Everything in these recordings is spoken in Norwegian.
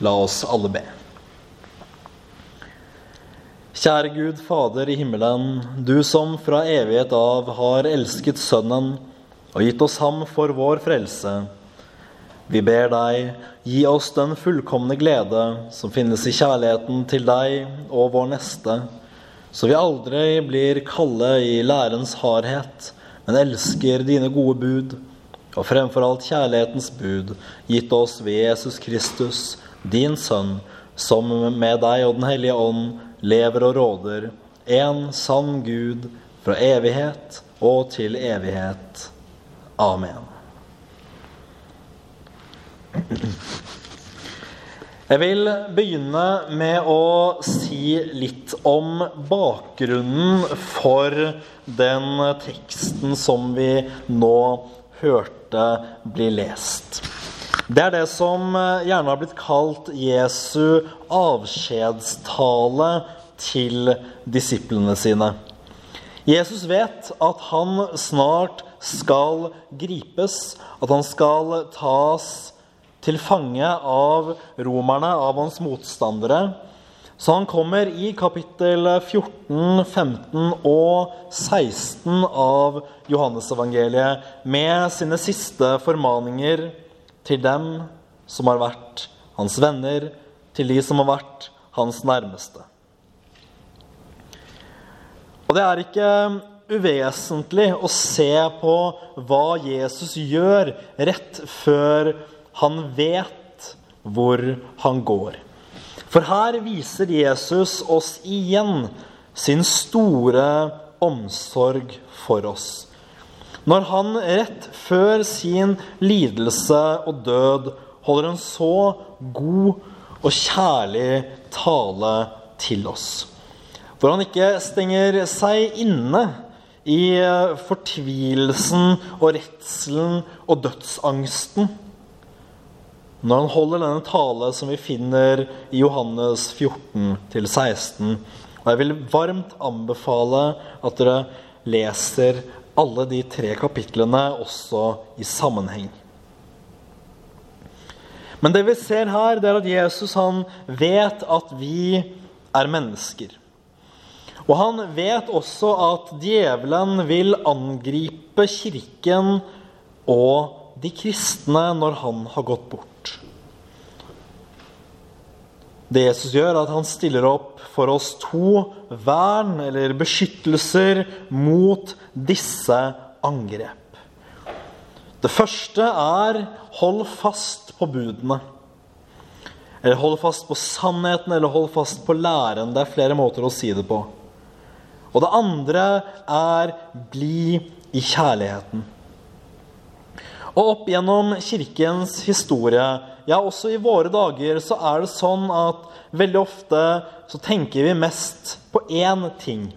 La oss alle be. Kjære Gud, Fader i himmelen, du som fra evighet av har elsket Sønnen og gitt oss ham for vår frelse. Vi ber deg, gi oss den fullkomne glede som finnes i kjærligheten til deg og vår neste, så vi aldri blir kalde i lærens hardhet, men elsker dine gode bud, og fremfor alt kjærlighetens bud, gitt oss ved Jesus Kristus, din Sønn, som med deg og Den hellige ånd lever og råder, en sann Gud, fra evighet og til evighet. Amen. Jeg vil begynne med å si litt om bakgrunnen for den teksten som vi nå hørte bli lest. Det er det som gjerne har blitt kalt Jesu avskjedstale til disiplene sine. Jesus vet at han snart skal gripes, at han skal tas til fange av romerne, av hans motstandere. Så han kommer i kapittel 14, 15 og 16 av Johannesevangeliet med sine siste formaninger til dem som har vært hans venner, til de som har vært hans nærmeste. Og det er ikke uvesentlig å se på hva Jesus gjør rett før han vet hvor han går. For her viser Jesus oss igjen sin store omsorg for oss. Når han rett før sin lidelse og død holder en så god og kjærlig tale til oss. Hvor han ikke stenger seg inne i fortvilelsen og redselen og dødsangsten når han holder denne tale som vi finner i Johannes 14-16. Og jeg vil varmt anbefale at dere leser alle de tre kapitlene også i sammenheng. Men det vi ser her, det er at Jesus han vet at vi er mennesker. Og han vet også at djevelen vil angripe kirken og de kristne når han har gått bort. Det Jesus gjør, er at han stiller opp for oss to vern eller beskyttelser mot disse angrep. Det første er hold fast på budene. Eller hold fast på sannheten, eller hold fast på læren. Det er flere måter å si det på. Og det andre er bli i kjærligheten. Og opp gjennom kirkens historie, ja, også i våre dager, så er det sånn at veldig ofte så tenker vi mest på én ting.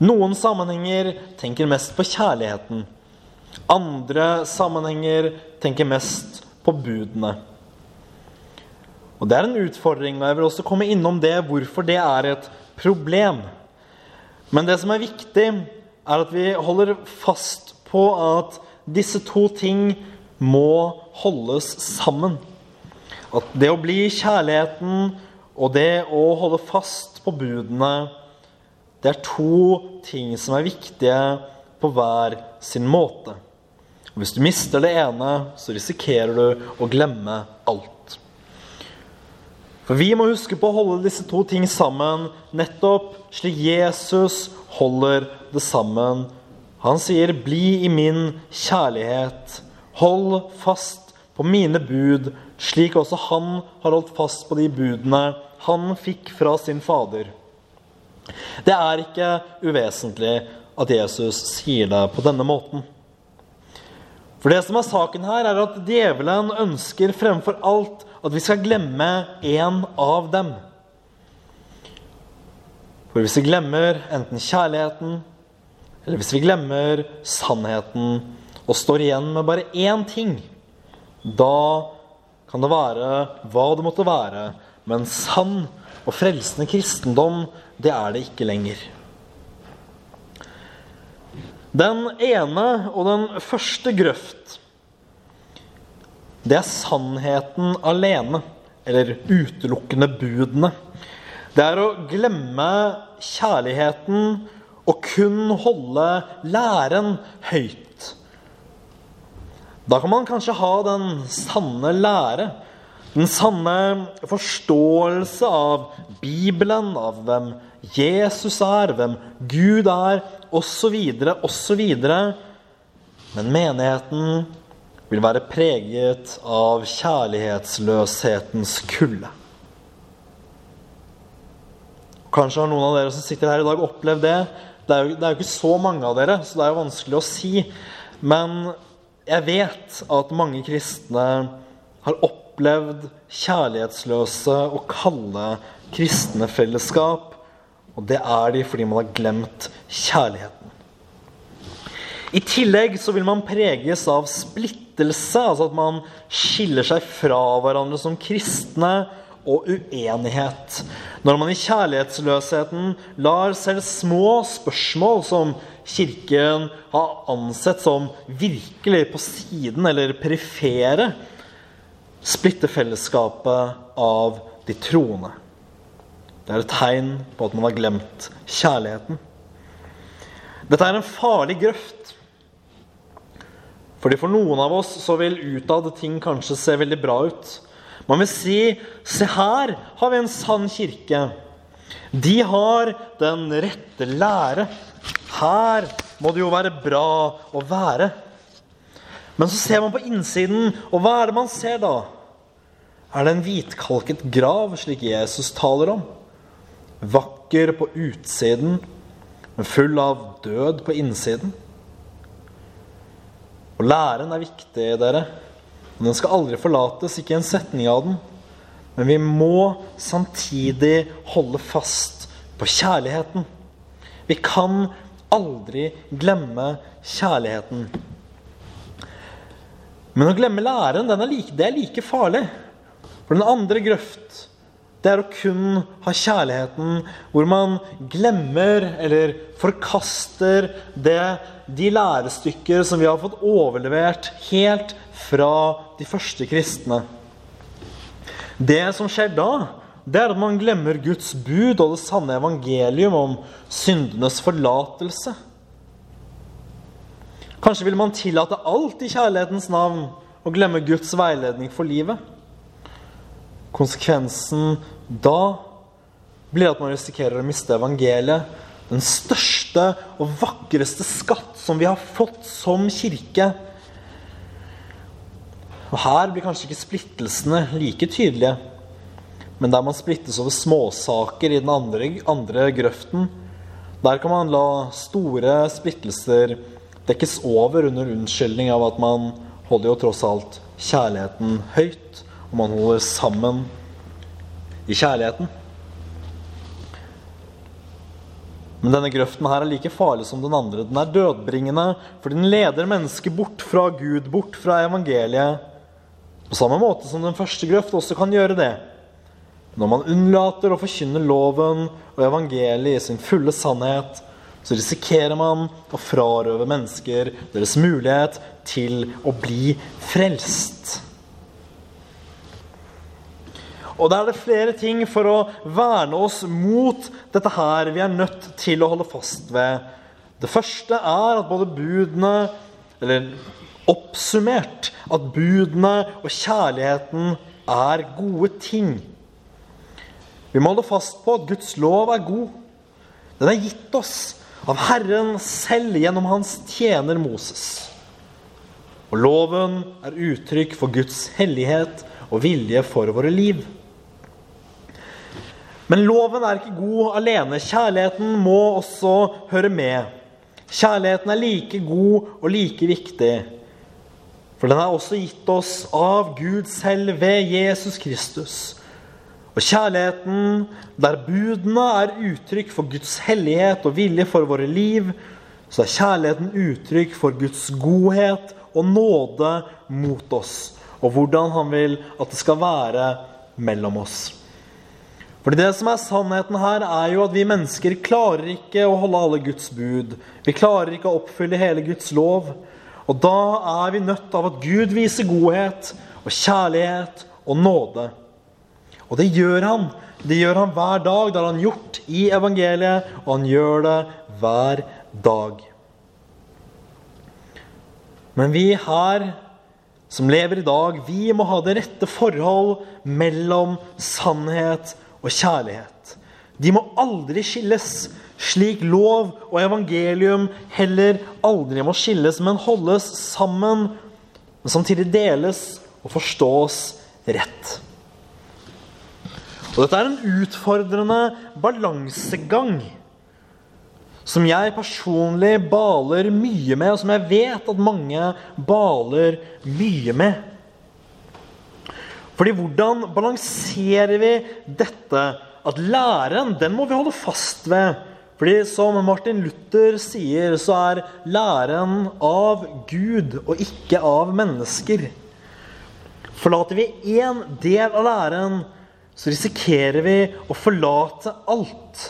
Noen sammenhenger tenker mest på kjærligheten. Andre sammenhenger tenker mest på budene. Og Det er en utfordring, og jeg vil også komme innom det, hvorfor det er et problem. Men det som er viktig, er at vi holder fast på at disse to ting må holdes sammen. At det å bli kjærligheten og det å holde fast på budene, det er to ting som er viktige på hver sin måte. Og hvis du mister det ene, så risikerer du å glemme alt. For vi må huske på å holde disse to ting sammen, nettopp slik Jesus holder det sammen han sier, 'Bli i min kjærlighet'. Hold fast på mine bud, slik også han har holdt fast på de budene han fikk fra sin fader. Det er ikke uvesentlig at Jesus sier det på denne måten. For det som er saken her, er at djevelen ønsker fremfor alt at vi skal glemme én av dem. For hvis vi glemmer enten kjærligheten eller hvis vi glemmer sannheten og står igjen med bare én ting, da kan det være hva det måtte være, men sann og frelsende kristendom, det er det ikke lenger. Den ene og den første grøft, det er sannheten alene. eller utelukkende budene. Det er å glemme kjærligheten og kun holde læren høyt. Da kan man kanskje ha den sanne lære, den sanne forståelse av Bibelen, av hvem Jesus er, hvem Gud er, osv., osv. Men menigheten vil være preget av kjærlighetsløshetens kulde. Kanskje har noen av dere som sitter her i dag, opplevd det. Det er, jo, det er jo ikke så mange av dere, så det er jo vanskelig å si. Men jeg vet at mange kristne har opplevd kjærlighetsløse og kalde kristne fellesskap. Og det er de fordi man har glemt kjærligheten. I tillegg så vil man preges av splittelse, altså at man skiller seg fra hverandre som kristne, og uenighet. Når man i kjærlighetsløsheten lar selv små spørsmål som Kirken har ansett som virkelig på siden eller perifere, splitte fellesskapet av de troende. Det er et tegn på at man har glemt kjærligheten. Dette er en farlig grøft. Fordi For noen av oss så vil utad ting kanskje se veldig bra ut. Man vil si Se her har vi en sann kirke. De har den rette lære. Her må det jo være bra å være. Men så ser man på innsiden, og hva er det man ser da? Er det en hvitkalket grav, slik Jesus taler om? Vakker på utsiden, men full av død på innsiden? Og læren er viktig, dere. Og den skal aldri forlates, ikke en setning av den. Men vi må samtidig holde fast på kjærligheten. Vi kan aldri glemme kjærligheten. Men å glemme læren, er like, det er like farlig. For den andre grøft, det er å kun ha kjærligheten hvor man glemmer eller forkaster det de lærestykker som vi har fått overlevert helt fra de første kristne. Det som skjer da, det er at man glemmer Guds bud og det sanne evangelium om syndenes forlatelse. Kanskje vil man tillate alt i kjærlighetens navn og glemme Guds veiledning for livet. Konsekvensen da blir at man risikerer å miste evangeliet, den største og vakreste skatt som vi har fått som kirke. Og Her blir kanskje ikke splittelsene like tydelige. Men der man splittes over småsaker i den andre, andre grøften, der kan man la store splittelser dekkes over under unnskyldning av at man holder jo tross alt kjærligheten høyt, og man holder sammen i kjærligheten. Men denne grøften her er like farlig som den andre. Den er dødbringende, for den leder mennesket bort fra Gud, bort fra evangeliet. På samme måte som den første grøft også kan gjøre det. Når man unnlater å forkynne loven og evangeliet i sin fulle sannhet, så risikerer man å frarøve mennesker deres mulighet til å bli frelst. Og da er det flere ting for å verne oss mot dette her vi er nødt til å holde fast ved. Det første er at både budene Eller oppsummert at budene og kjærligheten er gode ting. Vi må holde fast på at Guds lov er god. Den er gitt oss av Herren selv gjennom hans tjener Moses. Og loven er uttrykk for Guds hellighet og vilje for våre liv. Men loven er ikke god alene. Kjærligheten må også høre med. Kjærligheten er like god og like viktig. For den er også gitt oss av Gud selv ved Jesus Kristus. Og kjærligheten, der budene er uttrykk for Guds hellighet og vilje for våre liv, så er kjærligheten uttrykk for Guds godhet og nåde mot oss, og hvordan han vil at det skal være mellom oss. Fordi det som er sannheten her, er jo at vi mennesker klarer ikke å holde alle Guds bud. Vi klarer ikke å oppfylle hele Guds lov. Og da er vi nødt av at Gud viser godhet og kjærlighet og nåde. Og det gjør han. Det gjør han hver dag. Det har han gjort i evangeliet, og han gjør det hver dag. Men vi her som lever i dag, vi må ha det rette forhold mellom sannhet og kjærlighet. De må aldri skilles, slik lov og evangelium heller aldri må skilles, men holdes sammen, men samtidig deles og forstås rett. Og Dette er en utfordrende balansegang som jeg personlig baler mye med, og som jeg vet at mange baler mye med. Fordi hvordan balanserer vi dette? At læren, den må vi holde fast ved. Fordi som Martin Luther sier, så er læren av Gud og ikke av mennesker. Forlater vi én del av læren, så risikerer vi å forlate alt.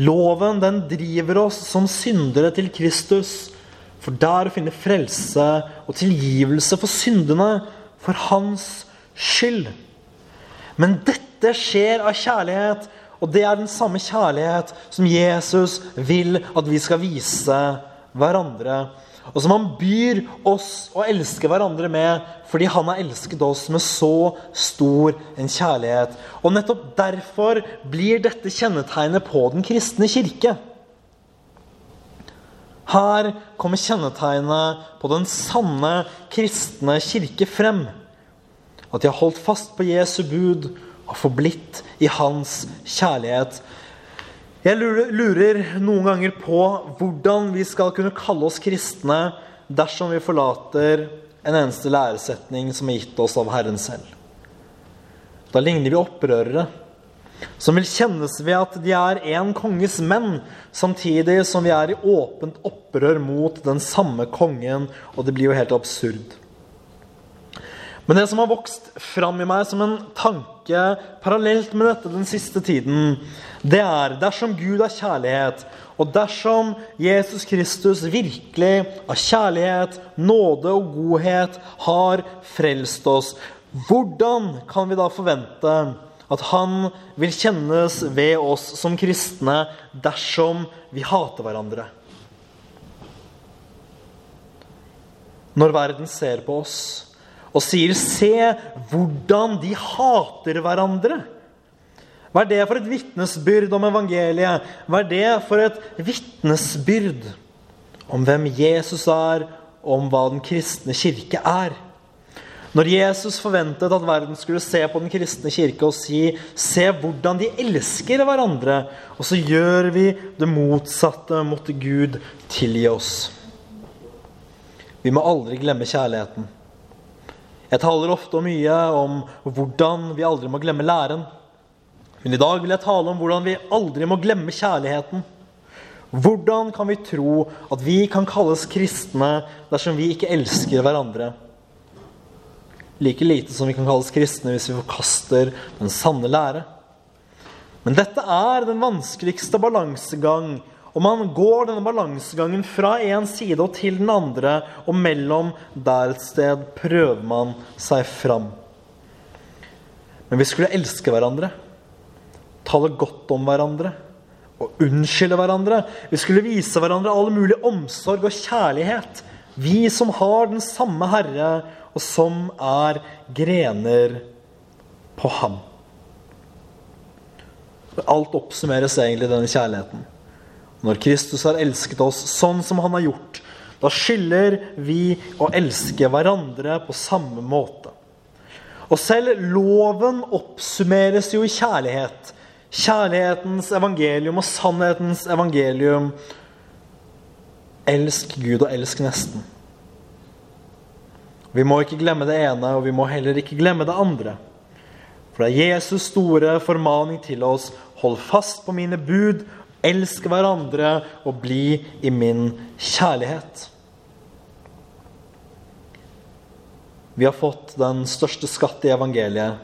Loven den driver oss som syndere til Kristus, for der å finne frelse og tilgivelse for syndene, for hans skyld. Men dette skjer av kjærlighet, og det er den samme kjærlighet som Jesus vil at vi skal vise hverandre. Og som han byr oss å elske hverandre med fordi han har elsket oss med så stor en kjærlighet. Og nettopp derfor blir dette kjennetegnet på den kristne kirke. Her kommer kjennetegnet på den sanne kristne kirke frem. At de har holdt fast på Jesu bud og forblitt i hans kjærlighet. Jeg lurer noen ganger på hvordan vi skal kunne kalle oss kristne dersom vi forlater en eneste læresetning som er gitt oss av Herren selv. Da ligner vi opprørere som vil kjennes ved at de er en konges menn, samtidig som vi er i åpent opprør mot den samme kongen, og det blir jo helt absurd. Men det som har vokst fram i meg som en tanke parallelt med dette den siste tiden, det er dersom Gud er kjærlighet, og dersom Jesus Kristus virkelig av kjærlighet, nåde og godhet har frelst oss, hvordan kan vi da forvente at han vil kjennes ved oss som kristne dersom vi hater hverandre? Når verden ser på oss og sier 'se hvordan de hater hverandre', hva er det for et vitnesbyrd om evangeliet? Hva er det for et vitnesbyrd om hvem Jesus er, og om hva den kristne kirke er? Når Jesus forventet at verden skulle se på den kristne kirke og si 'Se hvordan de elsker hverandre', og så gjør vi det motsatte, måtte Gud tilgi oss. Vi må aldri glemme kjærligheten. Jeg taler ofte og mye om hvordan vi aldri må glemme læren. Men i dag vil jeg tale om hvordan vi aldri må glemme kjærligheten. Hvordan kan vi tro at vi kan kalles kristne dersom vi ikke elsker hverandre? Like lite som vi kan kalles kristne hvis vi forkaster den sanne lære. Men dette er den vanskeligste balansegang. Og man går denne balansegangen fra én side og til den andre, og mellom der et sted prøver man seg fram. Men vi skulle elske hverandre tale godt om hverandre og unnskylde hverandre. Vi skulle vise hverandre all mulig omsorg og kjærlighet. Vi som har den samme Herre, og som er grener på ham. Alt oppsummeres egentlig denne kjærligheten. Når Kristus har elsket oss sånn som han har gjort, da skylder vi å elske hverandre på samme måte. Og selv loven oppsummeres jo i kjærlighet kjærlighetens evangelium og sannhetens evangelium. Elsk Gud og elsk nesten. Vi må ikke glemme det ene, og vi må heller ikke glemme det andre. For det er Jesus' store formaning til oss. Hold fast på mine bud, elsk hverandre og bli i min kjærlighet. Vi har fått den største skatt i evangeliet.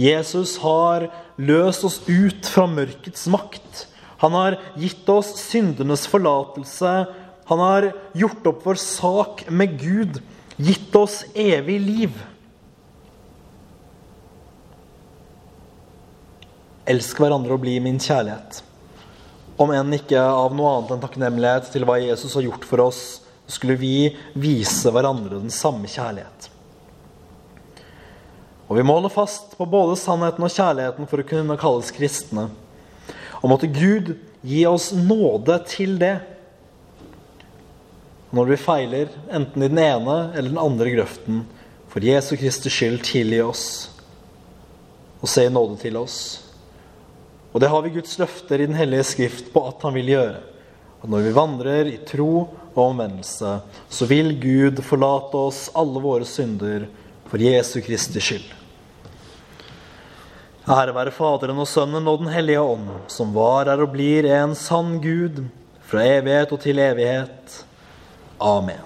Jesus har løst oss ut fra mørkets makt. Han har gitt oss syndenes forlatelse. Han har gjort opp vår sak med Gud, gitt oss evig liv. Elsk hverandre og bli min kjærlighet. Om enn ikke av noe annet enn takknemlighet til hva Jesus har gjort for oss, skulle vi vise hverandre den samme kjærlighet. Og vi må holde fast på både sannheten og kjærligheten for å kunne kalles kristne. Og måtte Gud gi oss nåde til det. Når vi feiler, enten i den ene eller den andre grøften, for Jesu Kristi skyld tilgi oss og se i nåde til oss. Og det har vi Guds løfter i Den hellige skrift på at han vil gjøre. At når vi vandrer i tro og omvendelse, så vil Gud forlate oss alle våre synder for Jesu Kristi skyld. Ære være Faderen og Sønnen og Den hellige ånd, som var, er og blir en sann Gud, fra evighet og til evighet. Amen.